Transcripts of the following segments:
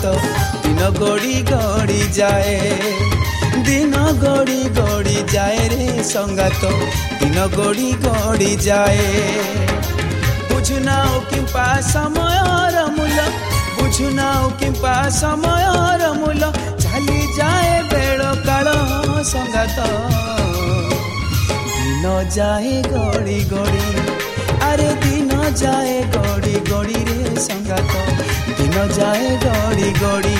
মতো দিন গড়ি গড়ি যায়। দিন গড়ি গড়ি যায় রে সঙ্গাত দিন গড়ি গড়ি যায়। বুঝু নাও কিংবা সময়র মূল। বুঝু নাও কিংবা সময়র মূল। চালি যায় বেড় কাল সঙ্গাত দিন যায় গড়ি গড়ি। আরে দিন রে সঙ্গাত দিন যায় গড়ি গড়ি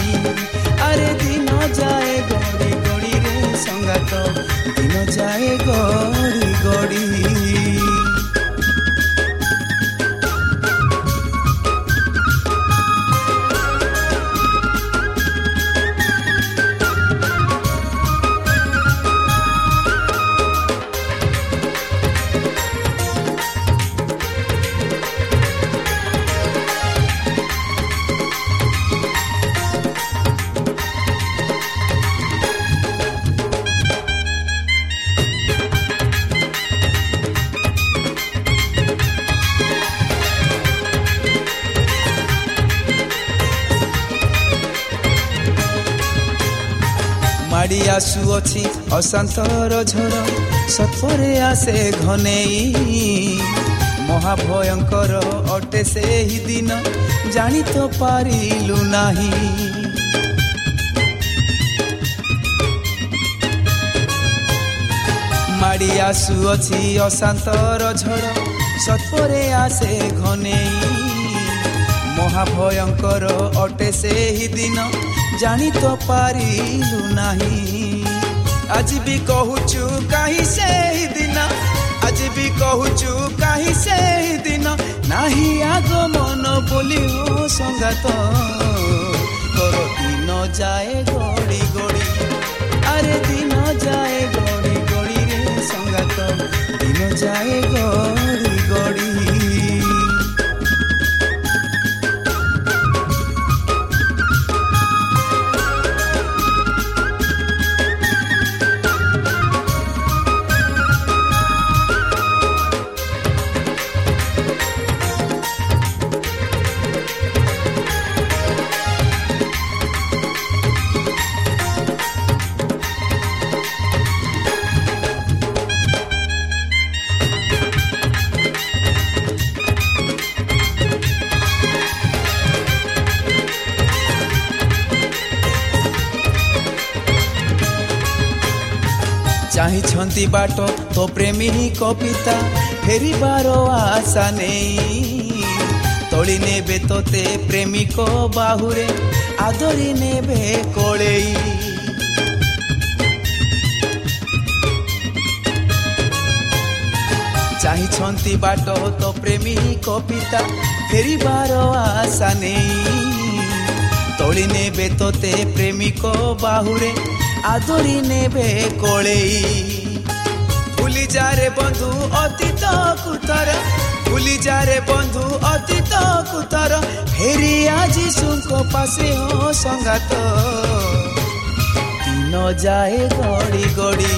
আরে দিন যায় গড়ি গড়ি রে সঙ্গাত দিন যায় গড়ি গড়ি ମାଡ଼ି ଆସୁଅଛି ଅଶାନ୍ତର ଝଡ଼। ସତରେ ଆସେ ଘନେଇ। ମହାଭୟଙ୍କର ଅଟେ ସେହି ଦିନ ଜାଣି ତ ପାରିଲୁ ନାହିଁ। ମାଡ଼ି ଆସୁଅଛି ଅଶାନ୍ତର ଝଡ଼ ସତରେ ଆସେ ଘନେଇ। ମହାଭୟଙ୍କର ଅଟେ ସେହି ଦିନ ଜାଣି ତ ପାରିଲୁ ନାହିଁ ଆଜି ବି କହୁଛୁ କାହିଁ ସେହି ଦିନ ଆଜି ବି କହୁଛୁ କାହିଁ ସେହି ଦିନ ନାହିଁ ଆଗ ମନ ବୋଲି ଓ ସଙ୍ଗାତ ତୋର ଦିନ ଯାଏ ଗଡ଼ି ଗଡ଼ି ଆରେ ଦିନ ଯାଏ ଗଡ଼ି ଗଡ଼ିରେ ସଙ୍ଗାତ ଦିନ ଯାଏ ବାଟ ତୋ ପ୍ରେମୀ କବିତା ଫେରିବାର ଆଶା ନେଇ ତଳି ନେବେ ତୋତେ ପ୍ରେମିକ ବାହୁରେ ଆଦରି ନେବେ କଳେଇ ଚାହିଁଛନ୍ତି ବାଟ ତୋ ପ୍ରେମୀ କବିତା ଫେରିବାର ଆଶା ନେଇ ତଳି ନେବେ ତୋତେ ପ୍ରେମିକ ବାହୁରେ ଆଦରି ନେବେ କଳେଇ ଭୁଲି ଯାରେ ବନ୍ଧୁ ଅତୀତ କୁତର। ଭୁଲି ଯାରେ ବନ୍ଧୁ ଅତୀତ କୁତର। ଫେରି ଆଜି ସୁଙ୍କ ପାଶେ ସଙ୍ଗାତ। ଦିନ ଯାଏ ଗଡ଼ି ଗଡ଼ି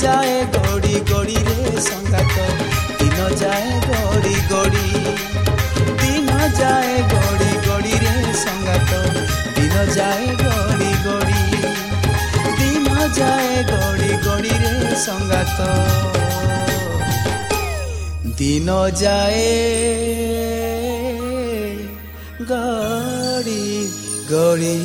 ଯାଏ ଗଡ଼ି ଗଡ଼ିରେ ସଙ୍ଗାତ। ଦିନ ଯାଏ ଗଡ଼ି ଗଡ଼ି ଦିନ ଯାଏ ଗଡ଼ି ଗଡ଼ିରେ ସଙ୍ଗାତ। ଦିନ ଯାଏ ଗଡ଼ି যায় গড়ি গড়ি রে সঙ্গাত দিন যায় গড়ি গড়ি।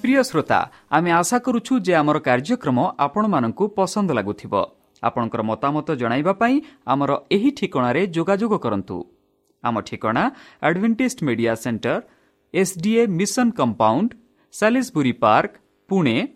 প্রিয় শ্রোতা, আমি আশা করুছু যে আমার কার্যক্রম আপনার পসন্দ লাগুব আপনার মতামত পাই আমার এই ঠিকার যোগাযোগ করতু আমার ঠিকনা advantage media centre SDA mission compound সাি park Pune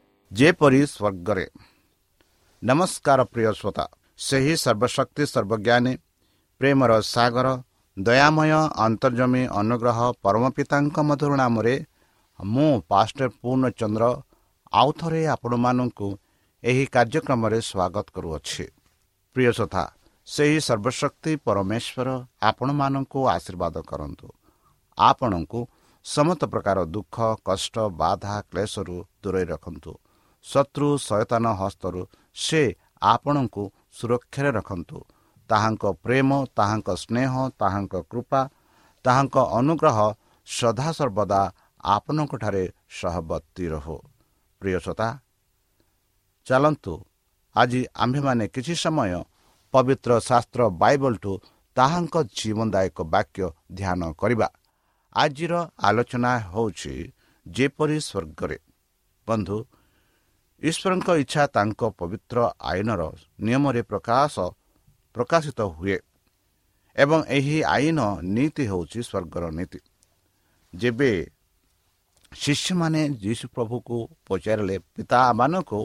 ଯେପରି ସ୍ୱର୍ଗରେ। ନମସ୍କାର ପ୍ରିୟ ଶ୍ରୋତା। ସେହି ସର୍ବଶକ୍ତି ସର୍ବଜ୍ଞାନୀ ପ୍ରେମର ସାଗର ଦୟାମୟ ଅନ୍ତର୍ଜମୀ ଅନୁଗ୍ରହ ପରମ ପିତାଙ୍କ ମଧୁର ନାମରେ ମୁଁ ପାଷ୍ଟର ପୂର୍ଣ୍ଣଚନ୍ଦ୍ର ଆଉ ଥରେ ଆପଣମାନଙ୍କୁ ଏହି କାର୍ଯ୍ୟକ୍ରମରେ ସ୍ୱାଗତ କରୁଅଛି। ପ୍ରିୟ ଶ୍ରୋତା ସେହି ସର୍ବଶକ୍ତି ପରମେଶ୍ୱର ଆପଣମାନଙ୍କୁ ଆଶୀର୍ବାଦ କରନ୍ତୁ। ଆପଣଙ୍କୁ ସମସ୍ତ ପ୍ରକାର ଦୁଃଖ କଷ୍ଟ ବାଧା କ୍ଲେଶରୁ ଦୂରେଇ ରଖନ୍ତୁ। ଶତ୍ରୁ ସୟତାନ ହସ୍ତରୁ ସେ ଆପଣଙ୍କୁ ସୁରକ୍ଷାରେ ରଖନ୍ତୁ। ତାହାଙ୍କ ପ୍ରେମ ତାହାଙ୍କ ସ୍ନେହ ତାହାଙ୍କ କୃପା ତାହାଙ୍କ ଅନୁଗ୍ରହ ସଦାସର୍ବଦା ଆପଣଙ୍କଠାରେ ସହବର୍ତ୍ତୀ ରହୁ। ପ୍ରିୟସତା ଚାଲନ୍ତୁ। ଆଜି ଆମ୍ଭେମାନେ କିଛି ସମୟ ପବିତ୍ର ଶାସ୍ତ୍ର ବାଇବଲଠୁ ତାହାଙ୍କ ଜୀବନଦାୟକ ବାକ୍ୟ ଧ୍ୟାନ କରିବା। ଆଜିର ଆଲୋଚନା ହେଉଛି ଯେପରି ସ୍ୱର୍ଗରେ। ବନ୍ଧୁ ଈଶ୍ୱରଙ୍କ ଇଚ୍ଛା ତାଙ୍କ ପବିତ୍ର ଆଇନର ନିୟମରେ ପ୍ରକାଶ ପ୍ରକାଶିତ ହୁଏ ଏବଂ ଏହି ଆଇନ ନୀତି ହେଉଛି ସ୍ୱର୍ଗର ନୀତି। ଯେବେ ଶିଷ୍ୟମାନେ ଯୀଶୁ ପ୍ରଭୁକୁ ପଚାରିଲେ ପିତାମାନଙ୍କୁ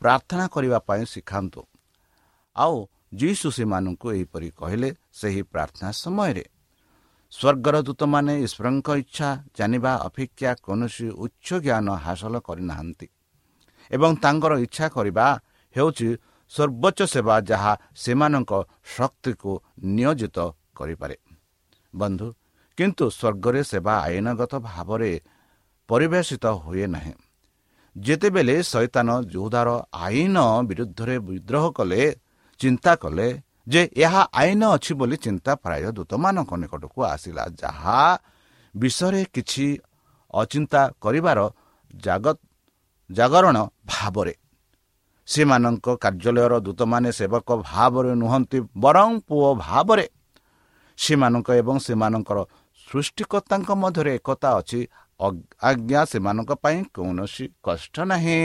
ପ୍ରାର୍ଥନା କରିବା ପାଇଁ ଶିଖାନ୍ତୁ। ଆଉ ଯୀଶୁ ସେମାନଙ୍କୁ ଏହିପରି କହିଲେ ସେହି ପ୍ରାର୍ଥନା ସମୟରେ ସ୍ୱର୍ଗର ଦୂତମାନେ ଈଶ୍ୱରଙ୍କ ଇଚ୍ଛା ଜାଣିବା ଅପେକ୍ଷା କୌଣସି ଉଚ୍ଚ ଜ୍ଞାନ ହାସଲ କରିନାହାନ୍ତି। ଏବଂ ତାଙ୍କର ଇଚ୍ଛା କରିବା ହେଉଛି ସର୍ବୋଚ୍ଚ ସେବା ଯାହା ସେମାନଙ୍କ ଶକ୍ତିକୁ ନିୟୋଜିତ କରିପାରେ। ବନ୍ଧୁ କିନ୍ତୁ ସ୍ୱର୍ଗରେ ସେବା ଆଇନଗତ ଭାବରେ ପରିବେଶିତ ହୁଏ ନାହିଁ। ଯେତେବେଳେ ସୈତାନ ଯୋଉଦାର ଆଇନ ବିରୁଦ୍ଧରେ ବିଦ୍ରୋହ କଲେ ଚିନ୍ତା କଲେ ଯେ ଏହା ଆଇନ ଅଛି ବୋଲି ଚିନ୍ତା ପ୍ରାୟ ଦୂତମାନଙ୍କ ନିକଟକୁ ଆସିଲା ଯାହା ବିଷୟରେ କିଛି ଅଚିନ୍ତା କରିବାର ଜାଗତ ଜାଗରଣ ଭାବରେ। ସେମାନଙ୍କ କାର୍ଯ୍ୟାଳୟର ଦୂତମାନେ ସେବକ ଭାବରେ ନୁହନ୍ତି ବରଂ ପୁଅ ଭାବରେ। ସେମାନଙ୍କ ଏବଂ ସେମାନଙ୍କର ସୃଷ୍ଟିକର୍ତ୍ତାଙ୍କ ମଧ୍ୟରେ ଏକତା ଅଛି। ଆଜ୍ଞା ସେମାନଙ୍କ ପାଇଁ କୌଣସି କଷ୍ଟ ନାହିଁ।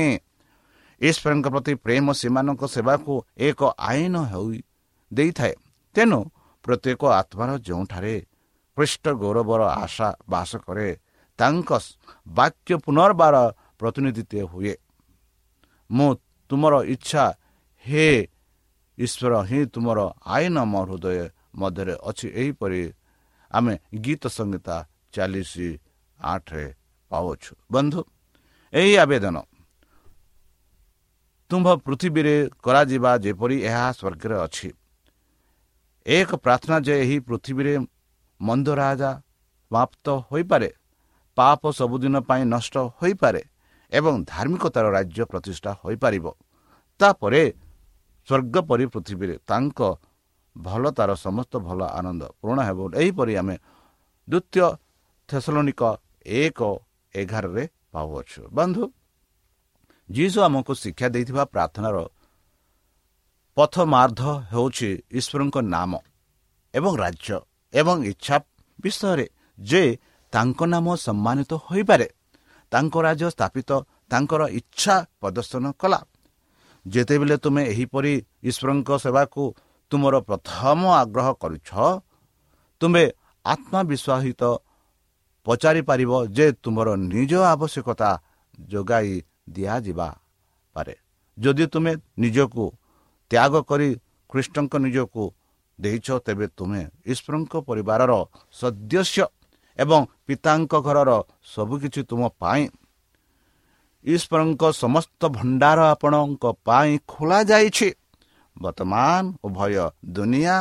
ଈଶ୍ୱରଙ୍କ ପ୍ରତି ପ୍ରେମ ସେମାନଙ୍କ ସେବାକୁ ଏକ ଆଇନ ହୋଇ ଦେଇଥାଏ। ତେଣୁ ପ୍ରତ୍ୟେକ ଆତ୍ମାର ଯେଉଁଠାରେ ପୃଷ୍ଠ ଗୌରବର ଆଶା ବାସ କରେ ତାଙ୍କ ବାକ୍ୟ ପୁନର୍ବାର ପ୍ରତିନିଧିତ୍ୱ ହୁଏ। ମୁଁ ତୁମର ଇଚ୍ଛା ହେ ଈଶ୍ୱର ହିଁ ତୁମର ଆଇନ ମୋ ହୃଦୟ ମଧ୍ୟରେ ଅଛି। ଏହିପରି ଆମେ ଗୀତ ସଂହିତା ଚାଳିଶ ଆଠରେ ପାଉଛୁ ବନ୍ଧୁ ଏହି ଆବେଦନ ତୁମ୍ଭ ପୃଥିବୀରେ କରାଯିବା ଯେପରି ଏହା ସ୍ୱର୍ଗରେ ଅଛି। ଏକ ପ୍ରାର୍ଥନା ଯେ ଏହି ପୃଥିବୀରେ ମନ୍ଦ ରାଜା ସମାପ୍ତ ହୋଇପାରେ ପାପ ସବୁଦିନ ପାଇଁ ନଷ୍ଟ ହୋଇପାରେ ଏବଂ ଧାର୍ମିକତାର ରାଜ୍ୟ ପ୍ରତିଷ୍ଠା ହୋଇପାରିବ। ତାପରେ ସ୍ୱର୍ଗ ପରି ପୃଥିବୀରେ ତାଙ୍କ ଭଲ ତାର ସମସ୍ତ ଭଲ ଆନନ୍ଦ ପୂରଣ ହେବ। ଏହିପରି ଆମେ ଦ୍ୱିତୀୟ ଥେସଲୋନିକ ଏକ ଏଗାରରେ ପାଉଅଛୁ। ବନ୍ଧୁ ଯିଶୁ ଆମକୁ ଶିକ୍ଷା ଦେଇଥିବା ପ୍ରାର୍ଥନାର ପଥମାର୍ଦ୍ଧ ହେଉଛି ଈଶ୍ୱରଙ୍କ ନାମ ଏବଂ ରାଜ୍ୟ ଏବଂ ଇଚ୍ଛା ବିଷୟରେ ଯେ ତାଙ୍କ ନାମ ସମ୍ମାନିତ ହୋଇପାରେ। ତାଙ୍କ ରାଜ୍ୟ ସ୍ଥାପିତ ତାଙ୍କର ଇଚ୍ଛା ପ୍ରଦର୍ଶନ କଲା। ଯେତେବେଳେ ତୁମେ ଏହିପରି ଈଶ୍ୱରଙ୍କ ସେବାକୁ ତୁମର ପ୍ରଥମ ଆଗ୍ରହ କରୁଛ ତୁମେ ଆତ୍ମବିଶ୍ୱାସିତ ପଚାରିପାରିବ ଯେ ତୁମର ନିଜ ଆବଶ୍ୟକତା ଯୋଗାଇ ଦିଆଯିବା ପାରେ। ଯଦି ତୁମେ ନିଜକୁ ତ୍ୟାଗ କରି ଖ୍ରୀଷ୍ଟଙ୍କ ନିଜକୁ ଦେଇଛ ତେବେ ତୁମେ ଈଶ୍ୱରଙ୍କ ପରିବାରର ସଦସ୍ୟ ଏବଂ ପିତାଙ୍କ ଘରର ସବୁକିଛି ତୁମ ପାଇଁ। ଈଶ୍ୱରଙ୍କ ସମସ୍ତ ଭଣ୍ଡାର ଆପଣଙ୍କ ପାଇଁ ଖୋଲାଯାଇଛି ବର୍ତ୍ତମାନ ଉଭୟ ଦୁନିଆ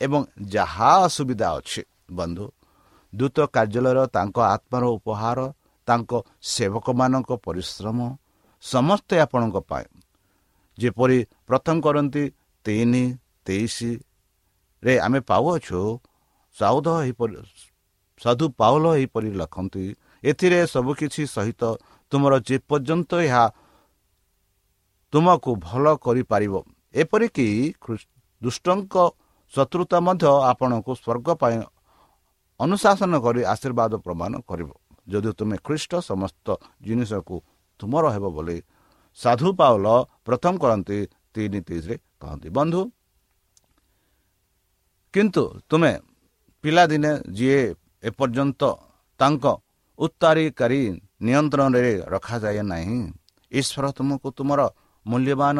ଏବଂ ଯାହା ଅସୁବିଧା ଅଛି। ବନ୍ଧୁ ଦୂତ କାର୍ଯ୍ୟାଳୟର ତାଙ୍କ ଆତ୍ମାର ଉପହାର ତାଙ୍କ ସେବକମାନଙ୍କ ପରିଶ୍ରମ ସମସ୍ତେ ଆପଣଙ୍କ ପାଇଁ। ଯେପରି ପ୍ରଥମ କରନ୍ତି ତିନି ତେଇଶରେ ଆମେ ପାଉଅଛୁ ସାଉଦ ଏହିପରି ସାଧୁ ପାଉଲ ଏହିପରି ଲେଖନ୍ତି ଏଥିରେ ସବୁକିଛି ସହିତ ତୁମର ଯେପର୍ଯ୍ୟନ୍ତ ଏହା ତୁମକୁ ଭଲ କରିପାରିବ। ଏପରିକି ଦୁଷ୍ଟଙ୍କ ଶତ୍ରୁତା ମଧ୍ୟ ଆପଣଙ୍କୁ ସ୍ୱର୍ଗ ପାଇଁ ଅନୁଶାସନ କରି ଆଶୀର୍ବାଦ ପ୍ରଦାନ କରିବ। ଯଦି ତୁମେ ଖ୍ରୀଷ୍ଟ ସମସ୍ତ ଜିନିଷକୁ ତୁମର ହେବ ବୋଲି ସାଧୁ ପାଉଲ ପ୍ରଥମ କରନ୍ତି ତିନି ତିରିଶରେ କହନ୍ତି ବନ୍ଧୁ କିନ୍ତୁ ତୁମେ ପିଲାଦିନେ ଯିଏ ଏପର୍ଯ୍ୟନ୍ତ ତାଙ୍କ ଉତ୍ତାରିକାରୀ ନିୟନ୍ତ୍ରଣରେ ରଖାଯାଏ ନାହିଁ। ଈଶ୍ୱର ତୁମକୁ ତୁମର ମୂଲ୍ୟବାନ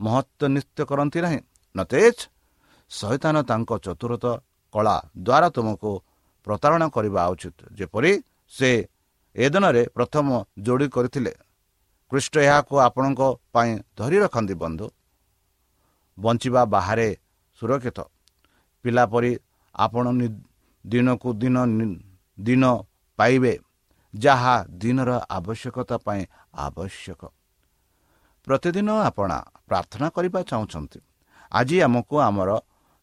ମହତ୍ଵ ନୃତ୍ୟ କରନ୍ତି ନାହିଁ। ନତେଜ ସୈତାନ ତାଙ୍କ ଚତୁରତ କଳା ଦ୍ୱାରା ତୁମକୁ ପ୍ରତାରଣା କରିବା ଉଚିତ। ଯେପରି ସେ ଏ ଦିନରେ ପ୍ରଥମ ଯୋଡ଼ି କରିଥିଲେ। ଖ୍ରୀଷ୍ଟ ଏହାକୁ ଆପଣଙ୍କ ପାଇଁ ଧରି ରଖନ୍ତି ବନ୍ଧୁ। ବଞ୍ଚିବା ବାହାରେ ସୁରକ୍ଷିତ। ପିଲା ପରି ଆପଣ ଦିନକୁ ଦିନ ଦିନ ପାଇବେ ଯାହା ଦିନର ଆବଶ୍ୟକତା ପାଇଁ ଆବଶ୍ୟକ। ପ୍ରତିଦିନ ଆପଣ ପ୍ରାର୍ଥନା କରିବା ଚାହୁଁଛନ୍ତି। ଆଜି ଆମକୁ ଆମର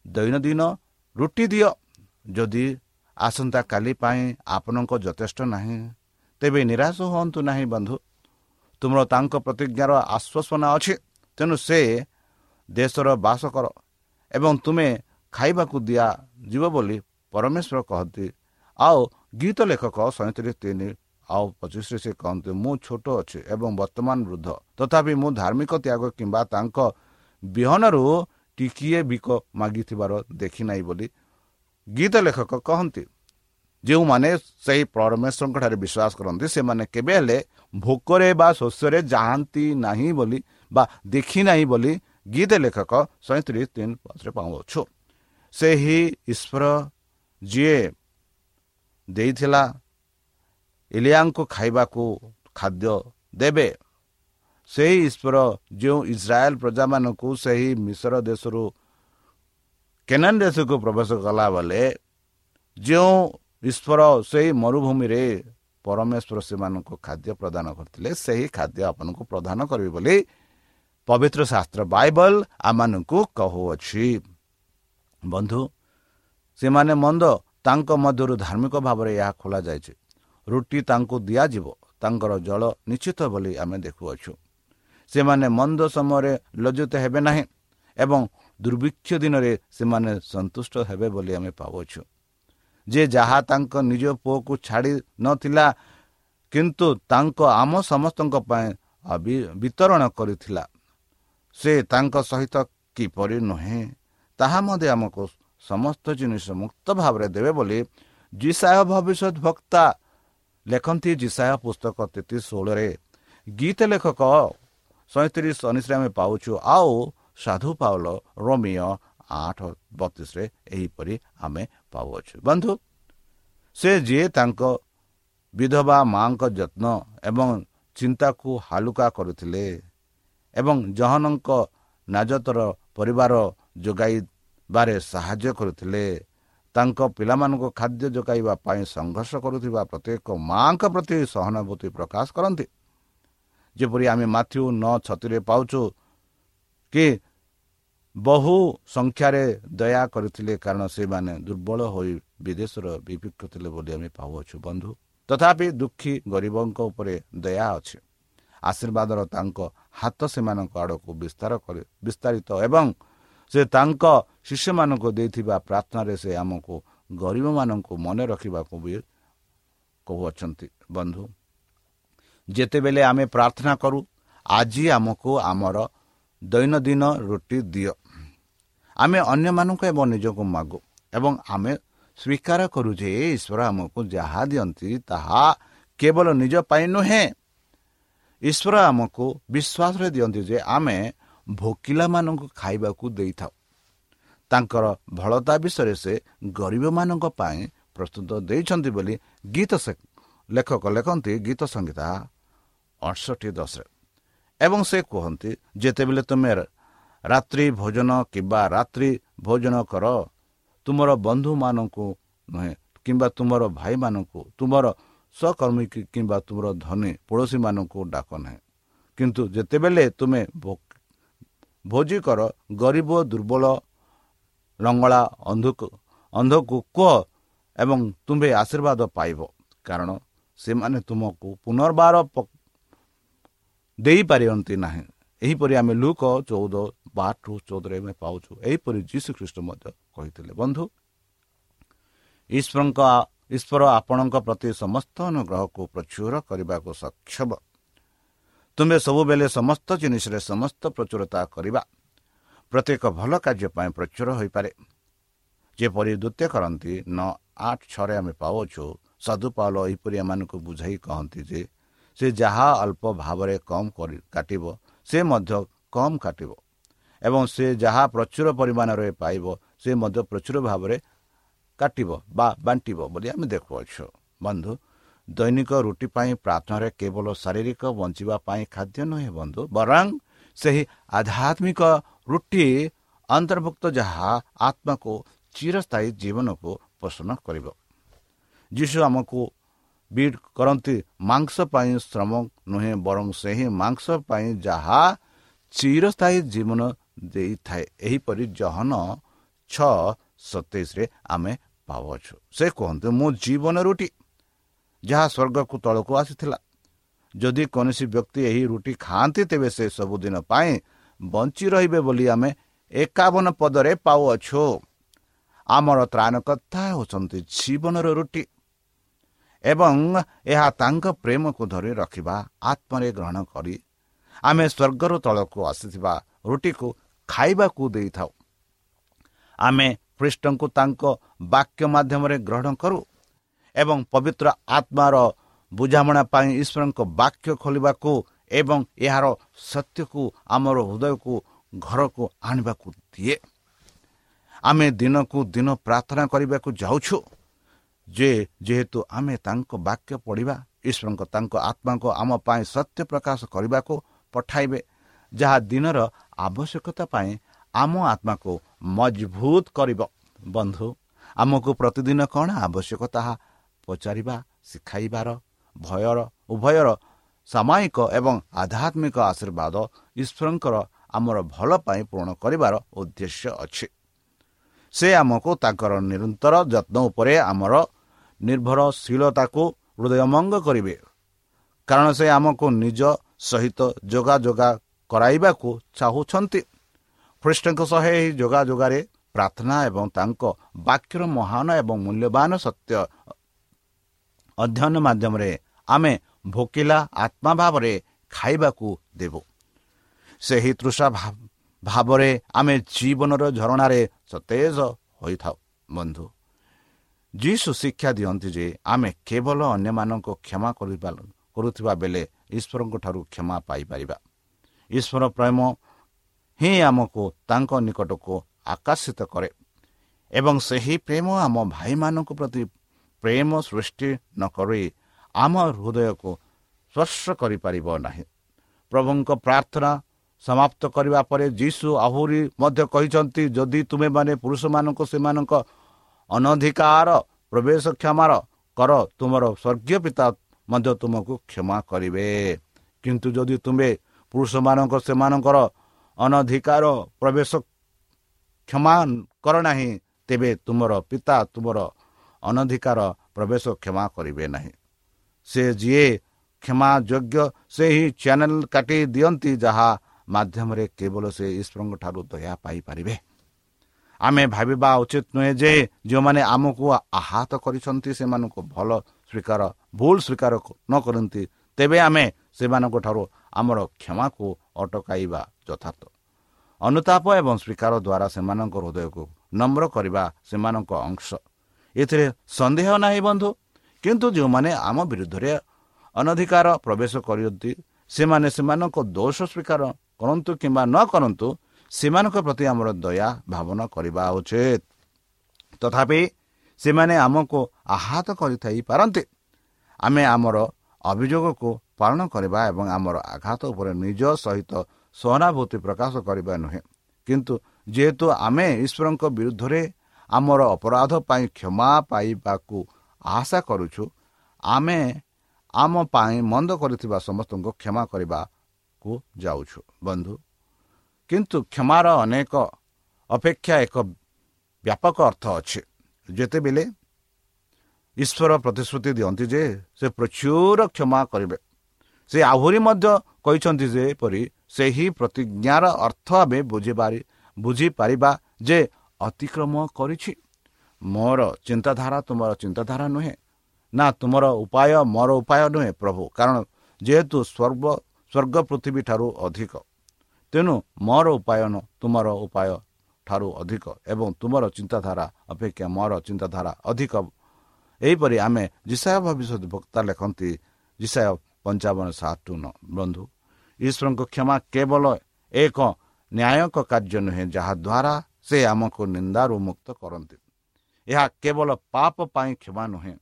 ଦୈନନ୍ଦିନ ରୁଟି ଦିଅ। ଯଦି ଆସନ୍ତାକାଲି ପାଇଁ ଆପଣଙ୍କ ଯଥେଷ୍ଟ ନାହିଁ ତେବେ ନିରାଶ ହୁଅନ୍ତୁ ନାହିଁ ବନ୍ଧୁ। ତୁମର ତାଙ୍କ ପ୍ରତିଜ୍ଞାର ଆଶ୍ୱାସନା ଅଛି ତେଣୁ ସେ ଦେଶର ବାସ କର ଏବଂ ତୁମେ ଖାଇବାକୁ ଦିଆଯିବ ବୋଲି ପରମେଶ୍ୱର କହନ୍ତି ଆଉ ଗୀତ ଲେଖକ ସଇଁତିରିଶ ତିନି ଆଉ ପଚିଶରେ ସେ କହନ୍ତି ମୁଁ ଛୋଟ ଅଛି ଏବଂ ବର୍ତ୍ତମାନ ବୃଦ୍ଧ। ତଥାପି ମୁଁ ଧାର୍ମିକ ତ୍ୟାଗ କିମ୍ବା ତାଙ୍କ ବିହନରୁ ଟିକିଏ ବିକ ମାଗିଥିବାର ଦେଖିନାହିଁ ବୋଲି ଗୀତ ଲେଖକ କହନ୍ତି। ଯେଉଁମାନେ ସେହି ପରମେଶ୍ୱରଙ୍କଠାରେ ବିଶ୍ୱାସ କରନ୍ତି ସେମାନେ କେବେ ହେଲେ ଭୋକରେ ବା ଶସ୍ୟରେ ଯାଆନ୍ତି ନାହିଁ ବୋଲି ବା ଦେଖିନାହିଁ ବୋଲି ଗୀତ ଲେଖକ ସଇଁତିରିଶ ତିନି ପଛରେ ପାଉଛୁ ସେହି ଈଶ୍ୱର ଯିଏ ଦେଇଥିଲା ଇଲିଆଙ୍କୁ ଖାଇବାକୁ ଖାଦ୍ୟ ଦେବେ ସେହି ଈଶ୍ୱର ଯେଉଁ ଇସ୍ରାଏଲ ପ୍ରଜାମାନଙ୍କୁ ସେହି ମିଶ୍ର ଦେଶରୁ କେନାନ ଦେଶକୁ ପ୍ରବେଶ କଲା ବେଳେ ଯେଉଁ ଈଶ୍ୱର ସେହି ମରୁଭୂମିରେ ପରମେଶ୍ୱର ସେମାନଙ୍କୁ ଖାଦ୍ୟ ପ୍ରଦାନ କରିଥିଲେ ସେହି ଖାଦ୍ୟ ଆପଣଙ୍କୁ ପ୍ରଦାନ କରିବେ ବୋଲି ପବିତ୍ର ଶାସ୍ତ୍ର ବାଇବଲ ଆମମାନଙ୍କୁ କହୁଅଛି। ବନ୍ଧୁ ସେମାନେ ମନ୍ଦ ତାଙ୍କ ମଧ୍ୟରୁ ଧାର୍ମିକ ଭାବରେ ଏହା ଖୋଲାଯାଇଛି। ରୁଟି ତାଙ୍କୁ ଦିଆଯିବ ତାଙ୍କର ଜଳ ନିଶ୍ଚିତ ବୋଲି ଆମେ ଦେଖୁଅଛୁ। ସେମାନେ ମନ୍ଦ ସମୟରେ ଲଜ୍ଜିତ ହେବେ ନାହିଁ ଏବଂ ଦୁର୍ଭିକ୍ଷ ଦିନରେ ସେମାନେ ସନ୍ତୁଷ୍ଟ ହେବେ ବୋଲି ଆମେ ପାଉଛୁ ଯେ ଯାହା ତାଙ୍କ ନିଜ ପୁଅକୁ ଛାଡ଼ି ନଥିଲା କିନ୍ତୁ ତାଙ୍କ ଆମ ସମସ୍ତଙ୍କ ପାଇଁ ବିତରଣ କରିଥିଲା। ସେ ତାଙ୍କ ସହିତ କିପରି ନୁହେଁ ତାହା ମଧ୍ୟ ଆମକୁ ସମସ୍ତ ଜିନିଷ ମୁକ୍ତ ଭାବରେ ଦେବେ ବୋଲି ଜିସାୟ ଭବିଷ୍ୟତ ବକ୍ତା ଲେଖନ୍ତି ଜିସାୟ ପୁସ୍ତକ ତେତିଶ ଷୋହଳରେ। ଗୀତ ଲେଖକ ସଇଁତିରିଶ ଅନିଶରେ ଆମେ ପାଉଛୁ ଆଉ ସାଧୁ ପାଉଲ ରୋମିଓ ଆଠ ବତିଶରେ ଏହିପରି ଆମେ ପାଉଅଛୁ। ବନ୍ଧୁ ସେ ଯିଏ ତାଙ୍କ ବିଧବା ମାଙ୍କ ଯତ୍ନ ଏବଂ ଚିନ୍ତାକୁ ହାଲୁକା କରୁଥିଲେ ଏବଂ ଜହନଙ୍କ ନାଜତର ପରିବାର ଯୋଗାଇବାରେ ସାହାଯ୍ୟ କରୁଥିଲେ। ତାଙ୍କ ପିଲାମାନଙ୍କୁ ଖାଦ୍ୟ ଯୋଗାଇବା ପାଇଁ ସଂଘର୍ଷ କରୁଥିବା ପ୍ରତ୍ୟେକ ମାଙ୍କ ପ୍ରତି ସହାନୁଭୂତି ପ୍ରକାଶ କରନ୍ତି। ଯେପରି ଆମେ ମାଥ୍ୟୁ ନଅ ଛତିରେ ପାଉଛୁ କି ବହୁ ସଂଖ୍ୟାରେ ଦୟା କରିଥିଲେ କାରଣ ସେମାନେ ଦୁର୍ବଳ ହୋଇ ବିଦେଶର ବିପକ୍ଷ ଥିଲେ ବୋଲି ଆମେ ପାଉଅଛୁ ବନ୍ଧୁ। ତଥାପି ଦୁଃଖୀ ଗରିବଙ୍କ ଉପରେ ଦୟା ଅଛି। ଆଶୀର୍ବାଦର ତାଙ୍କ ହାତ ସେମାନଙ୍କ ଆଡ଼କୁ ବିସ୍ତାର କରି ବିସ୍ତାରିତ ଏବଂ ସେ ତାଙ୍କ ଶିଷ୍ୟମାନଙ୍କୁ ଦେଇଥିବା ପ୍ରାର୍ଥନାରେ ସେ ଆମକୁ ଗରିବମାନଙ୍କୁ ମନେ ରଖିବାକୁ ବି କହୁଅଛନ୍ତି। ବନ୍ଧୁ ଯେତେବେଳେ ଆମେ ପ୍ରାର୍ଥନା କରୁ ଆଜି ଆମକୁ ଆମର ଦୈନନ୍ଦିନ ରୁଟି ଦିଅ। ଆମେ ଅନ୍ୟମାନଙ୍କୁ ଏବଂ ନିଜକୁ ମାଗୁ ଏବଂ ଆମେ ସ୍ୱୀକାର କରୁ ଯେ ଈଶ୍ୱର ଆମକୁ ଯାହା ଦିଅନ୍ତି ତାହା କେବଳ ନିଜ ପାଇଁ ନୁହେଁ। ଈଶ୍ୱର ଆମକୁ ବିଶ୍ୱାସରେ ଦିଅନ୍ତି ଯେ ଆମେ ଭୋକିଲାମାନଙ୍କୁ ଖାଇବାକୁ ଦେଇଥାଉ। ତାଙ୍କର ଭଳତା ବିଷୟରେ ସେ ଗରିବମାନଙ୍କ ପାଇଁ ପ୍ରସ୍ତୁତ ଦେଇଛନ୍ତି ବୋଲି ଗୀତ ଲେଖକ ଲେଖନ୍ତି ଗୀତ ସଂହିତା ଅଠଷଠି ଦଶରେ। ଏବଂ ସେ କୁହନ୍ତି ଯେତେବେଳେ ତୁମେ ରାତ୍ରି ଭୋଜନ କିମ୍ବା ରାତ୍ରି ଭୋଜନ କର ତୁମର ବନ୍ଧୁମାନଙ୍କୁ ନୁହେଁ କିମ୍ବା ତୁମର ଭାଇମାନଙ୍କୁ ତୁମର ସହକର୍ମୀ କିମ୍ବା ତୁମର ଧନୀ ପଡ଼ୋଶୀମାନଙ୍କୁ ଡାକ ନାହିଁ। କିନ୍ତୁ ଯେତେବେଳେ ତୁମେ ଭୋଜି କର ଗରିବ ଦୁର୍ବଳ ଲଙ୍ଗଳା ଅନ୍ଧକୁ ଅନ୍ଧକୁ କୁହ ଏବଂ ତୁମ୍ଭେ ଆଶୀର୍ବାଦ ପାଇବ। କାରଣ ସେମାନେ ତୁମକୁ ପୁନର୍ବାର ଦେଇପାରିନ୍ତି ନାହିଁ। ଏହିପରି ଆମେ ଲୁକ ଚଉଦ ବାରରୁ ଚଉଦରେ ଆମେ ପାଉଛୁ। ଏହିପରି ଯୀଶୁ ଖ୍ରୀଷ୍ଟ ମଧ୍ୟ କହିଥିଲେ ବନ୍ଧୁ ଈଶ୍ୱରଙ୍କ ଈଶ୍ୱର ଆପଣଙ୍କ ପ୍ରତି ସମସ୍ତ ଅନୁଗ୍ରହକୁ ପ୍ରଚୁର କରିବାକୁ ସକ୍ଷମ। ତୁମେ ସବୁବେଳେ ସମସ୍ତ ଜିନିଷରେ ସମସ୍ତ ପ୍ରଚୁରତା କରିବା। ପ୍ରତ୍ୟେକ ଭଲ କାର୍ଯ୍ୟ ପାଇଁ ପ୍ରଚୁର ହୋଇପାରେ। ଯେପରି ଦ୍ୱିତୀୟ କରନ୍ତି ନଅ ଆଠ ଛଅରେ ଆମେ ପାଉଛୁ ସଦୁପାଲ ଏହିପରି ଏମାନଙ୍କୁ ବୁଝାଇ କହନ୍ତି ଯେ ସେ ଯାହା ଅଳ୍ପ ଭାବରେ କମ୍ କରି କାଟିବ ସେ ମଧ୍ୟ କମ୍ କାଟିବ। ଏବଂ ସେ ଯାହା ପ୍ରଚୁର ପରିମାଣରେ ପାଇବ ସେ ମଧ୍ୟ ପ୍ରଚୁର ଭାବରେ କାଟିବ ବା ବାଣ୍ଟିବ ବୋଲି ଆମେ ଦେଖୁଅଛୁ। ବନ୍ଧୁ ଦୈନିକ ରୁଟି ପାଇଁ ପ୍ରାର୍ଥନାରେ କେବଳ ଶାରୀରିକ ବଞ୍ଚିବା ପାଇଁ ଖାଦ୍ୟ ନୁହେଁ ବନ୍ଧୁ ବରଂ ସେହି ଆଧ୍ୟାତ୍ମିକ ରୁଟି ଅନ୍ତର୍ଭୁକ୍ତ ଯାହା ଆତ୍ମାକୁ ଚିରସ୍ଥାୟୀ ଜୀବନକୁ ପୋଷଣ କରିବ ଯୀଶୁ ଆମକୁ ବିଟ୍ କରନ୍ତି ମାଂସ ପାଇଁ ଶ୍ରମ ନୁହେଁ ବରଂ ସେହି ମାଂସ ପାଇଁ ଯାହା ଚିରସ୍ଥାୟୀ ଜୀବନ ଦେଇଥାଏ ଏହିପରି ଜହନ ଛଅ ସତେଇଶରେ ଆମେ ପାଉଅଛୁ। ସେ କୁହନ୍ତୁ ମୁଁ ଜୀବନ ରୁଟି ଯାହା ସ୍ୱର୍ଗକୁ ତଳକୁ ଆସିଥିଲା। ଯଦି କୌଣସି ବ୍ୟକ୍ତି ଏହି ରୁଟି ଖାଆନ୍ତି ତେବେ ସେ ସବୁଦିନ ପାଇଁ ବଞ୍ଚି ରହିବେ ବୋଲି ଆମେ ଏକାବନ ପଦରେ ପାଉଅଛୁ। ଆମର ତ୍ରାଣକର୍ତ୍ତା ହେଉଛନ୍ତି ଜୀବନର ରୁଟି ଏବଂ ଏହା ତାଙ୍କ ପ୍ରେମକୁ ଧରି ରଖିବା ଆତ୍ମରେ ଗ୍ରହଣ କରି ଆମେ ସ୍ୱର୍ଗରୁ ତଳକୁ ଆସିଥିବା ରୁଟିକୁ ଖାଇବାକୁ ଦେଇଥାଉ। ଆମେ ଖ୍ରୀଷ୍ଟଙ୍କୁ ତାଙ୍କ ବାକ୍ୟ ମାଧ୍ୟମରେ ଗ୍ରହଣ କରୁ। ଏବଂ ପବିତ୍ର ଆତ୍ମାର ବୁଝାମଣା ପାଇଁ ଈଶ୍ୱରଙ୍କ ବାକ୍ୟ ଖୋଲିବାକୁ ଏବଂ ଏହାର ସତ୍ୟକୁ ଆମର ହୃଦୟକୁ ଘରକୁ ଆଣିବାକୁ ଦିଏ। ଆମେ ଦିନକୁ ଦିନ ପ୍ରାର୍ଥନା କରିବାକୁ ଯାଉଛୁ ଯେ ଯେହେତୁ ଆମେ ତାଙ୍କ ବାକ୍ୟ ପଢ଼ିବା ଈଶ୍ୱରଙ୍କ ତାଙ୍କ ଆତ୍ମାକୁ ଆମ ପାଇଁ ସତ୍ୟ ପ୍ରକାଶ କରିବାକୁ ପଠାଇବେ ଯାହା ଦିନର ଆବଶ୍ୟକତା ପାଇଁ ଆମ ଆତ୍ମାକୁ ମଜବୁତ କରିବ। ବନ୍ଧୁ ଆମକୁ ପ୍ରତିଦିନ କ'ଣ ଆବଶ୍ୟକ ତାହା ପଚାରିବା ଶିଖାଇବାର ଭୟର ଉଭୟର ସାମୟିକ ଏବଂ ଆଧ୍ୟାତ୍ମିକ ଆଶୀର୍ବାଦ ଈଶ୍ୱରଙ୍କର ଆମର ଭଲ ପାଇଁ ପୂରଣ କରିବାର ଉଦ୍ଦେଶ୍ୟ ଅଛି। ସେ ଆମକୁ ତାଙ୍କର ନିରନ୍ତର ଯତ୍ନ ଉପରେ ଆମର ନିର୍ଭରଶୀଳତାକୁ ହୃଦୟମଙ୍ଗ କରିବେ। କାରଣ ସେ ଆମକୁ ନିଜ ସହିତ ଯୋଗାଯୋଗ କରାଇବାକୁ ଚାହୁଁଛନ୍ତି। ଖ୍ରୀଷ୍ଟଙ୍କ ସହ ଏହି ଯୋଗାଯୋଗରେ ପ୍ରାର୍ଥନା ଏବଂ ତାଙ୍କ ବାକ୍ୟର ମହାନ ଏବଂ ମୂଲ୍ୟବାନ ସତ୍ୟ ଅଧ୍ୟୟନ ମାଧ୍ୟମରେ ଆମେ ଭୋକିଲା ଆତ୍ମା ଭାବରେ ଖାଇବାକୁ ଦେବୁ। ସେହି ତୃଷା ଭାବରେ ଆମେ ଜୀବନର ଝରଣାରେ ସତେଜ ହୋଇଥାଉ ବନ୍ଧୁ। ଯୀଶୁ ଶିକ୍ଷା ଦିଅନ୍ତି ଯେ ଆମେ କେବଳ ଅନ୍ୟମାନଙ୍କୁ କ୍ଷମା କରିବା କରୁଥିବା ବେଳେ ଈଶ୍ୱରଙ୍କ ଠାରୁ କ୍ଷମା ପାଇପାରିବା। ଈଶ୍ୱର ପ୍ରେମ ହିଁ ଆମକୁ ତାଙ୍କ ନିକଟକୁ ଆକର୍ଷିତ କରେ ଏବଂ ସେହି ପ୍ରେମ ଆମ ଭାଇମାନଙ୍କ ପ୍ରତି ପ୍ରେମ ସୃଷ୍ଟି ନ କରି ଆମ ହୃଦୟକୁ ସ୍ପର୍ଶ କରିପାରିବ ନାହିଁ। ପ୍ରଭୁଙ୍କ ପ୍ରାର୍ଥନା ସମାପ୍ତ କରିବା ପରେ ଯୀଶୁ ଆହୁରି ମଧ୍ୟ କହିଛନ୍ତି ଯଦି ତୁମେମାନେ ପୁରୁଷମାନଙ୍କୁ ସେମାନଙ୍କ ଅନଧିକାର ପ୍ରବେଶ କ୍ଷମାର କର ତୁମର ସ୍ୱର୍ଗୀୟ ପିତା ମଧ୍ୟ ତୁମକୁ କ୍ଷମା କରିବେ। କିନ୍ତୁ ଯଦି ତୁମେ ପୁରୁଷମାନଙ୍କ ସେମାନଙ୍କର ଅନଧିକାର ପ୍ରବେଶ କ୍ଷମା କର ନାହିଁ ତେବେ ତୁମର ପିତା ତୁମର ଅନଧିକାର ପ୍ରବେଶ କ୍ଷମା କରିବେ ନାହିଁ। ସେ ଯିଏ କ୍ଷମା ଯୋଗ୍ୟ ସେହି ଚ୍ୟାନେଲ କାଟି ଦିଅନ୍ତି ଯାହା ମାଧ୍ୟମରେ କେବଳ ସେ ଈଶ୍ୱରଙ୍କ ଠାରୁ ଦୟା ପାଇପାରିବେ। ଆମେ ଭାବିବା ଉଚିତ ନୁହେଁ ଯେ ଯେଉଁମାନେ ଆମକୁ ଆହତ କରିଛନ୍ତି ସେମାନଙ୍କୁ ଭଲ ସ୍ୱୀକାର ଭୁଲ ସ୍ୱୀକାର ନ କରନ୍ତି ତେବେ ଆମେ ସେମାନଙ୍କ ଠାରୁ ଆମର କ୍ଷମାକୁ ଅଟକାଇବା ଯଥାର୍ଥ। ଅନୁତାପ ଏବଂ ସ୍ୱୀକାର ଦ୍ୱାରା ସେମାନଙ୍କ ହୃଦୟକୁ ନମ୍ର କରିବା ସେମାନଙ୍କ ଅଂଶ। ଏଥିରେ ସନ୍ଦେହ ନାହିଁ ବନ୍ଧୁ। କିନ୍ତୁ ଯେଉଁମାନେ ଆମ ବିରୁଦ୍ଧରେ ଅନଧିକାର ପ୍ରବେଶ କରନ୍ତି ସେମାନେ ସେମାନଙ୍କ ଦୋଷ ସ୍ୱୀକାର କରନ୍ତୁ କିମ୍ବା ନ କରନ୍ତୁ ସେମାନଙ୍କ ପ୍ରତି ଆମର ଦୟା ଭାବନା କରିବା ଉଚିତ। ତଥାପି ସେମାନେ ଆମକୁ ଆହତ କରିଥାଇ ପାରନ୍ତି। ଆମେ ଆମର ଅଭିଯୋଗକୁ ପାଳନ କରିବା ଏବଂ ଆମର ଆଘାତ ଉପରେ ନିଜ ସହିତ ସହାନୁଭୂତି ପ୍ରକାଶ କରିବା ନୁହେଁ। କିନ୍ତୁ ଯେହେତୁ ଆମେ ଈଶ୍ୱରଙ୍କ ବିରୁଦ୍ଧରେ ଆମର ଅପରାଧ ପାଇଁ କ୍ଷମା ପାଇବାକୁ ଆଶା କରୁଛୁ। ଆମେ ଆମ ପାଇଁ ମନ୍ଦ କରିଥିବା ସମସ୍ତଙ୍କୁ କ୍ଷମା କରିବାକୁ ଯାଉଛୁ ବନ୍ଧୁ। କିନ୍ତୁ କ୍ଷମାର ଅନେକ ଅପେକ୍ଷା ଏକ ବ୍ୟାପକ ଅର୍ଥ ଅଛି। ଯେତେବେଳେ ଈଶ୍ୱର ପ୍ରତିଶ୍ରୁତି ଦିଅନ୍ତି ଯେ ସେ ପ୍ରଚୁର କ୍ଷମା କରିବେ ସେ ଆହୁରି ମଧ୍ୟ କହିଛନ୍ତି ଯେପରି ସେହି ପ୍ରତିଜ୍ଞାର ଅର୍ଥ ଆମେ ବୁଝିପାରି ବୁଝିପାରିବା ଯେ ଅତିକ୍ରମ କରିଛି। ମୋର ଚିନ୍ତାଧାରା ତୁମର ଚିନ୍ତାଧାରା ନୁହେଁ। ନା ତୁମର ଉପାୟ ମୋର ଉପାୟ ନୁହେଁ ପ୍ରଭୁ। କାରଣ ଯେହେତୁ ସ୍ୱର୍ଗ ସ୍ୱର୍ଗ ପୃଥିବୀ ଠାରୁ ଅଧିକ ତେଣୁ ମୋର ଉପାୟନ ତୁମର ଉପାୟ ଠାରୁ ଅଧିକ ଏବଂ ତୁମର ଚିନ୍ତାଧାରା ଅପେକ୍ଷା ମୋର ଚିନ୍ତାଧାରା ଅଧିକ। ଏହିପରି ଆମେ ଜିସାୟ ଭବିଷ୍ୟତ ବକ୍ତା ଲେଖନ୍ତି ଜିସାୟ ପଞ୍ଚାବନ ସାତ ବନ୍ଧୁ ଈଶ୍ୱରଙ୍କ କ୍ଷମା କେବଳ ଏକ ନ୍ୟାୟକ କାର୍ଯ୍ୟ ନୁହେଁ ଯାହାଦ୍ୱାରା ସେ ଆମକୁ ନିନ୍ଦାରୁ ମୁକ୍ତ କରନ୍ତି। ଏହା କେବଳ ପାପ ପାଇଁ କ୍ଷମା ନୁହେଁ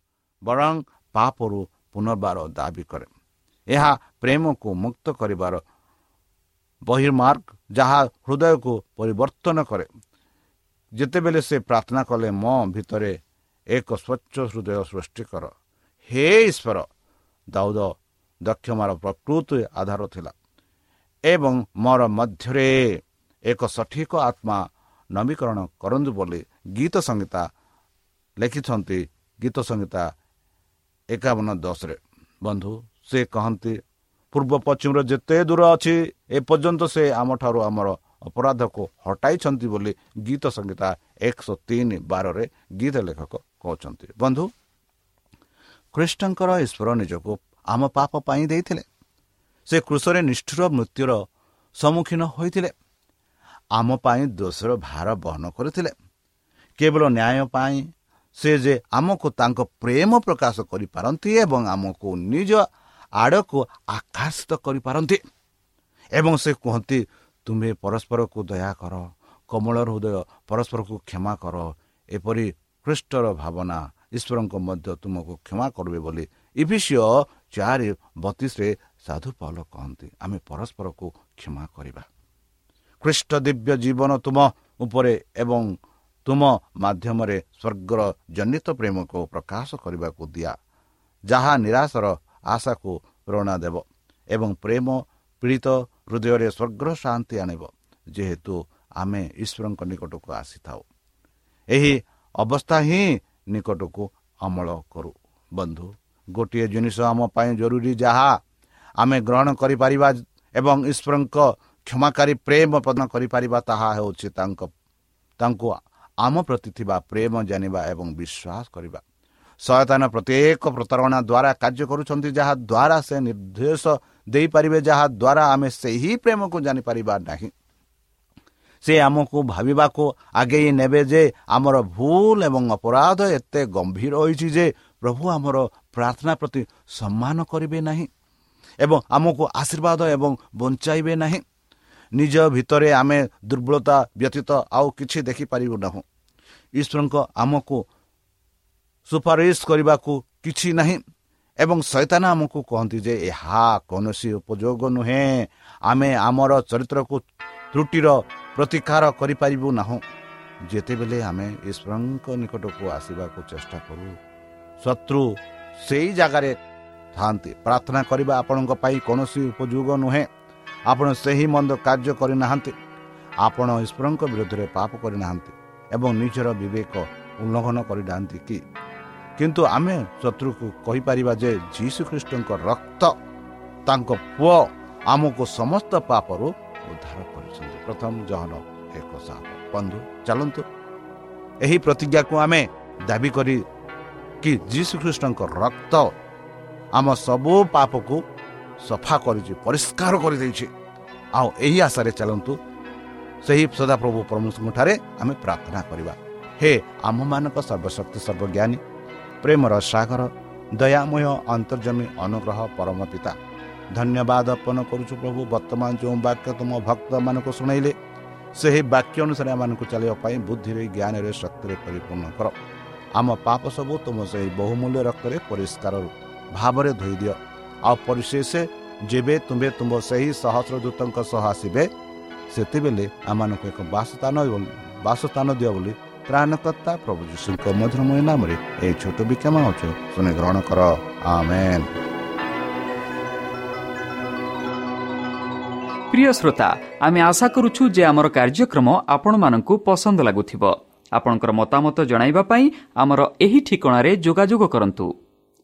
ବରଂ ପାପରୁ ପୁନର୍ବାର ଦାବି କରେ। ଏହା ପ୍ରେମକୁ ମୁକ୍ତ କରିବାର ବହିର୍ମାର୍ଗ ଯାହା ହୃଦୟକୁ ପରିବର୍ତ୍ତନ କରେ। ଯେତେବେଳେ ସେ ପ୍ରାର୍ଥନା କଲେ ମୋ ଭିତରେ ଏକ ସ୍ୱଚ୍ଛ ହୃଦୟ ସୃଷ୍ଟି କର। ହେ ଈଶ୍ୱର! ଦାଉଦ ଦକ୍ଷମାର ପ୍ରକୃତି ଆଧାର ଥିଲା ଏବଂ ମୋର ମଧ୍ୟରେ ଏକ ସଠିକ ଆତ୍ମା ନବୀକରଣ କରନ୍ତୁ ବୋଲି ଗୀତ ସଂହିତା ଲେଖିଛନ୍ତି ଗୀତ ସଂହିତା ଏକାବନ ଦଶରେ। ବନ୍ଧୁ ସେ କହନ୍ତି ପୂର୍ବ ପଶ୍ଚିମର ଯେତେ ଦୂର ଅଛି ଏପର୍ଯ୍ୟନ୍ତ ସେ ଆମଠାରୁ ଆମର ଅପରାଧକୁ ହଟାଇଛନ୍ତି ବୋଲି ଗୀତ ସଂହିତା ଏକଶହ ତିନି ବାରରେ ଗୀତ ଲେଖକ କହୁଛନ୍ତି। ବନ୍ଧୁ ଖ୍ରୀଷ୍ଟଙ୍କର ଈଶ୍ୱର ନିଜକୁ ଆମ ପାପ ପାଇଁ ଦେଇଥିଲେ। ସେ କୃଷରେ ନିଷ୍ଠୁର ମୃତ୍ୟୁର ସମ୍ମୁଖୀନ ହୋଇଥିଲେ। ଆମ ପାଇଁ ଦୋଷର ଭାର ବହନ କରିଥିଲେ। କେବଳ ନ୍ୟାୟ ପାଇଁ ସେ ଯେ ଆମକୁ ତାଙ୍କ ପ୍ରେମ ପ୍ରକାଶ କରିପାରନ୍ତି ଏବଂ ଆମକୁ ନିଜ ଆଡ଼କୁ ଆକର୍ଷିତ କରିପାରନ୍ତି। ଏବଂ ସେ କୁହନ୍ତି ତୁମେ ପରସ୍ପରକୁ ଦୟା କର କମଳ ହୃଦୟ ପରସ୍ପରକୁ କ୍ଷମା କର। ଏପରି ଖ୍ରୀଷ୍ଟର ଭାବନା ଈଶ୍ୱରଙ୍କ ମଧ୍ୟ ତୁମକୁ କ୍ଷମା କରିବେ ବୋଲି ଇଭିସିଓ ଚାରି ବତିଶରେ ସାଧୁ ପାଉଲ କହନ୍ତି ଆମେ ପରସ୍ପରକୁ କ୍ଷମା କରିବା। ଖ୍ରୀଷ୍ଟ ଦିବ୍ୟ ଜୀବନ ତୁମ ଉପରେ ଏବଂ ତୁମ ମାଧ୍ୟମରେ ସ୍ୱର୍ଗର ଜନିତ ପ୍ରେମକୁ ପ୍ରକାଶ କରିବାକୁ ଦିଆ ଯାହା ନିରାଶର ଆଶାକୁ ପ୍ରେରଣା ଦେବ ଏବଂ ପ୍ରେମ ପୀଡ଼ିତ ହୃଦୟରେ ସ୍ୱର୍ଗର ଶାନ୍ତି ଆଣିବ ଯେହେତୁ ଆମେ ଈଶ୍ୱରଙ୍କ ନିକଟକୁ ଆସିଥାଉ। ଏହି ଅବସ୍ଥା ହିଁ ନିକଟକୁ ଅମଳ କରୁ। ବନ୍ଧୁ ଗୋଟିଏ ଜିନିଷ ଆମ ପାଇଁ ଜରୁରୀ ଯାହା ଆମେ ଗ୍ରହଣ କରିପାରିବା ଏବଂ ଈଶ୍ୱରଙ୍କ କ୍ଷମାକାରୀ ପ୍ରେମ ପ୍ରଦାନ କରିପାରିବା ତାହା ହେଉଛି ତାଙ୍କ ତାଙ୍କୁ ଆମ ପ୍ରତି ଥିବା ପ୍ରେମ ଜାଣିବା ଏବଂ ବିଶ୍ୱାସ କରିବା। ସୟତାନ ପ୍ରତ୍ୟେକ ପ୍ରତାରଣା ଦ୍ୱାରା କାର୍ଯ୍ୟ କରୁଛନ୍ତି ଯାହା ଦ୍ୱାରା ସେ ନିର୍ଦ୍ଦେଶ ଦେଇପାରିବେ ଯାହା ଦ୍ୱାରା ଆମେ ସେହି ପ୍ରେମକୁ ଜାଣିପାରିବା ନାହିଁ। ସେ ଆମକୁ ଭାବିବାକୁ ଆଗେଇ ନେବେ ଯେ ଆମର ଭୁଲ ଏବଂ ଅପରାଧ ଏତେ ଗମ୍ଭୀର ହୋଇଛି ଯେ ପ୍ରଭୁ ଆମର ପ୍ରାର୍ଥନା ପ୍ରତି ସମ୍ମାନ କରିବେ ନାହିଁ ଏବଂ ଆମକୁ ଆଶୀର୍ବାଦ ଏବଂ ବଞ୍ଚାଇବେ ନାହିଁ। ନିଜ ଭିତରେ ଆମେ ଦୁର୍ବଳତା ବ୍ୟତୀତ ଆଉ କିଛି ଦେଖିପାରିବୁ ନାହୁଁ। ଈଶ୍ୱରଙ୍କ ଆମକୁ ସୁପାରିଶ କରିବାକୁ କିଛି ନାହିଁ ଏବଂ ସୈତାନ ଆମକୁ କହନ୍ତି ଯେ ଏହା କୌଣସି ଉପଯୋଗ ନୁହେଁ। ଆମେ ଆମର ଚରିତ୍ରକୁ ତ୍ରୁଟିର ପ୍ରତିକାର କରିପାରିବୁ ନାହୁଁ। ଯେତେବେଳେ ଆମେ ଈଶ୍ୱରଙ୍କ ନିକଟକୁ ଆସିବାକୁ ଚେଷ୍ଟା କରୁ ଶତ୍ରୁ ସେଇ ଜାଗାରେ ଥାନ୍ତି ପ୍ରାର୍ଥନା କରିବା ଆପଣଙ୍କ ପାଇଁ କୌଣସି ଉପଯୋଗ ନୁହେଁ। ଆପଣ ସେହି ମନ୍ଦ କାର୍ଯ୍ୟ କରିନାହାନ୍ତି। ଆପଣ ଈଶ୍ୱରଙ୍କ ବିରୋଧରେ ପାପ କରିନାହାନ୍ତି ଏବଂ ନିଜର ବିବେକ ଉଲ୍ଲଂଘନ କରିନାହାନ୍ତି କି? କିନ୍ତୁ ଆମେ ଶତ୍ରୁକୁ କହିପାରିବା ଯେ ଯୀଶୁ ଖ୍ରୀଷ୍ଟଙ୍କ ରକ୍ତ ତାଙ୍କ ପୁଅ ଆମକୁ ସମସ୍ତ ପାପରୁ ଉଦ୍ଧାର କରିଛନ୍ତି। ପ୍ରଥମ ଜହନ ଏକ ସାତ ବନ୍ଧୁ ଚାଲନ୍ତୁ। ଏହି ପ୍ରତିଜ୍ଞାକୁ ଆମେ ଦାବି କରି କି ଯୀଶୁଖ୍ରୀଷ୍ଟଙ୍କ ରକ୍ତ ଆମ ସବୁ ପାପକୁ ସଫା କରିଛି ପରିଷ୍କାର କରିଦେଇଛି। ଆଉ ଏହି ଆଶାରେ ଚାଲନ୍ତୁ ସେହି ସଦାପ୍ରଭୁ ପରମେଶ୍ୱରଙ୍କଠାରେ ଆମେ ପ୍ରାର୍ଥନା କରିବା। ହେ ଆମମାନଙ୍କ ସର୍ବଶକ୍ତି ସର୍ବଜ୍ଞାନୀ ପ୍ରେମର ସାଗର ଦୟାମୟ ଅନ୍ତର୍ଜମୀ ଅନୁଗ୍ରହ ପରମ ପିତା ଧନ୍ୟବାଦ ଅର୍ପଣ କରୁଛୁ ପ୍ରଭୁ ବର୍ତ୍ତମାନ ଯେଉଁ ବାକ୍ୟ ତୁମ ଭକ୍ତମାନଙ୍କୁ ଶୁଣାଇଲେ ସେହି ବାକ୍ୟ ଅନୁସାରେ ଏମାନଙ୍କୁ ଚାଲିବା ପାଇଁ ବୁଦ୍ଧିରେ ଜ୍ଞାନରେ ଶକ୍ତିରେ ପରିପୂର୍ଣ୍ଣ କର। ଆମ ପାପ ସବୁ ତୁମ ସେହି ବହୁମୂଲ୍ୟ ରକ୍ତରେ ପରିଷ୍କାର ଭାବରେ ଧୋଇଦିଅ ଆଉ ପରିଶେଷ ଯେବେ ତୁମେ ତୁମ ସେହି ସହସ୍ର ଦୂତଙ୍କ ସହ ଆସିବେ ସେତେବେଳେ ଆମମାନଙ୍କୁ ଏକ ବାସସ୍ଥାନ ବାସସ୍ଥାନ ଦିଅ ବୋଲି ତ୍ରାଣକର୍ତ୍ତା ପ୍ରଭୁ ଯୀଶୁଙ୍କ ମଧୁରମୟ ନାମରେ ଏହି ଛୋଟ ବିକ୍ଷମ ଅଛୁ ଶୁଣି ଗ୍ରହଣ କର। ଆମେନ୍। ପ୍ରିୟ ଶ୍ରୋତା ଆମେ ଆଶା କରୁଛୁ ଯେ ଆମର କାର୍ଯ୍ୟକ୍ରମ ଆପଣମାନଙ୍କୁ ପସନ୍ଦ ଲାଗୁଥିବ। ଆପଣଙ୍କର ମତାମତ ଜଣାଇବା ପାଇଁ ଆମର ଏହି ଠିକଣାରେ ଯୋଗାଯୋଗ କରନ୍ତୁ।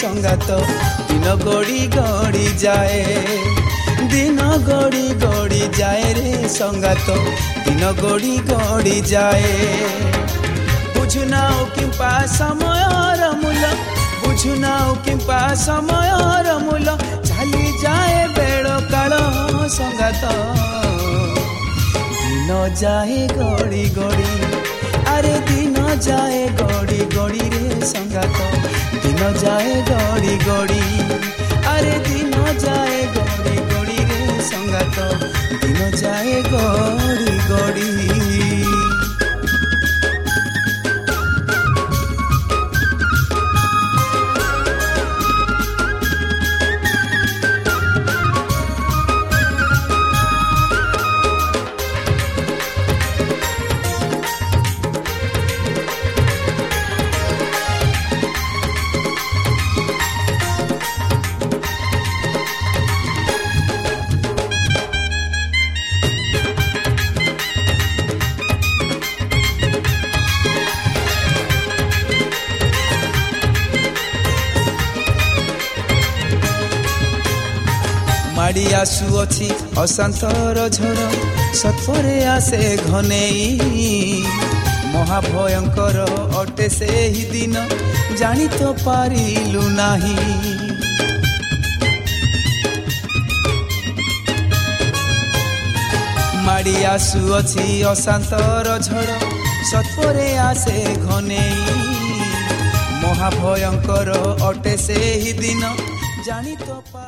সঙ্গাত। দিন গড়ি গড়ি যায়, দিন গড়ি গড়ি যায় রে সঙ্গাত। দিন গড়ি গড়ি যায়। বুঝুনাও কিম্পা সময়র মূল, বুঝুনাও কিম্পা সময়র মূল চালি যায় বেড় কাଳ সঙ্গাত। দিন যায় গড়ি গড়ি, আরে দিন ଯାଏ ଗଡ଼ି ଗଡ଼ିରେ ସଙ୍ଗାତ ଦିନ ଯାଏ ଗଡ଼ି ଗଡ଼ି ଆରେ ଦିନ ଯାଏ ଗଡ଼ି ଗଡ଼ିରେ ସଙ୍ଗାତ ଦିନ ଯାଏ ଗଡ଼ି ଗଡ଼ି ଆସୁଅଛି ଅଶାନ୍ତର ଝଡ଼। ସତ୍ପରେ ଆସେ ଘନେଇ। ମହାଭୟଙ୍କର ଅଟେ ସେହି ଦିନ ଜାଣି ତ ପାରିଲୁ ନାହିଁ। ମାଡ଼ି ଆସୁଅଛି ଅଶାନ୍ତର ଝଡ଼ ସତ୍ପରେ ଆସେ ଘନେଇ। ମହାଭୟଙ୍କର ଅଟେ ସେହି ଦିନ ଜାଣି ତ ପାରି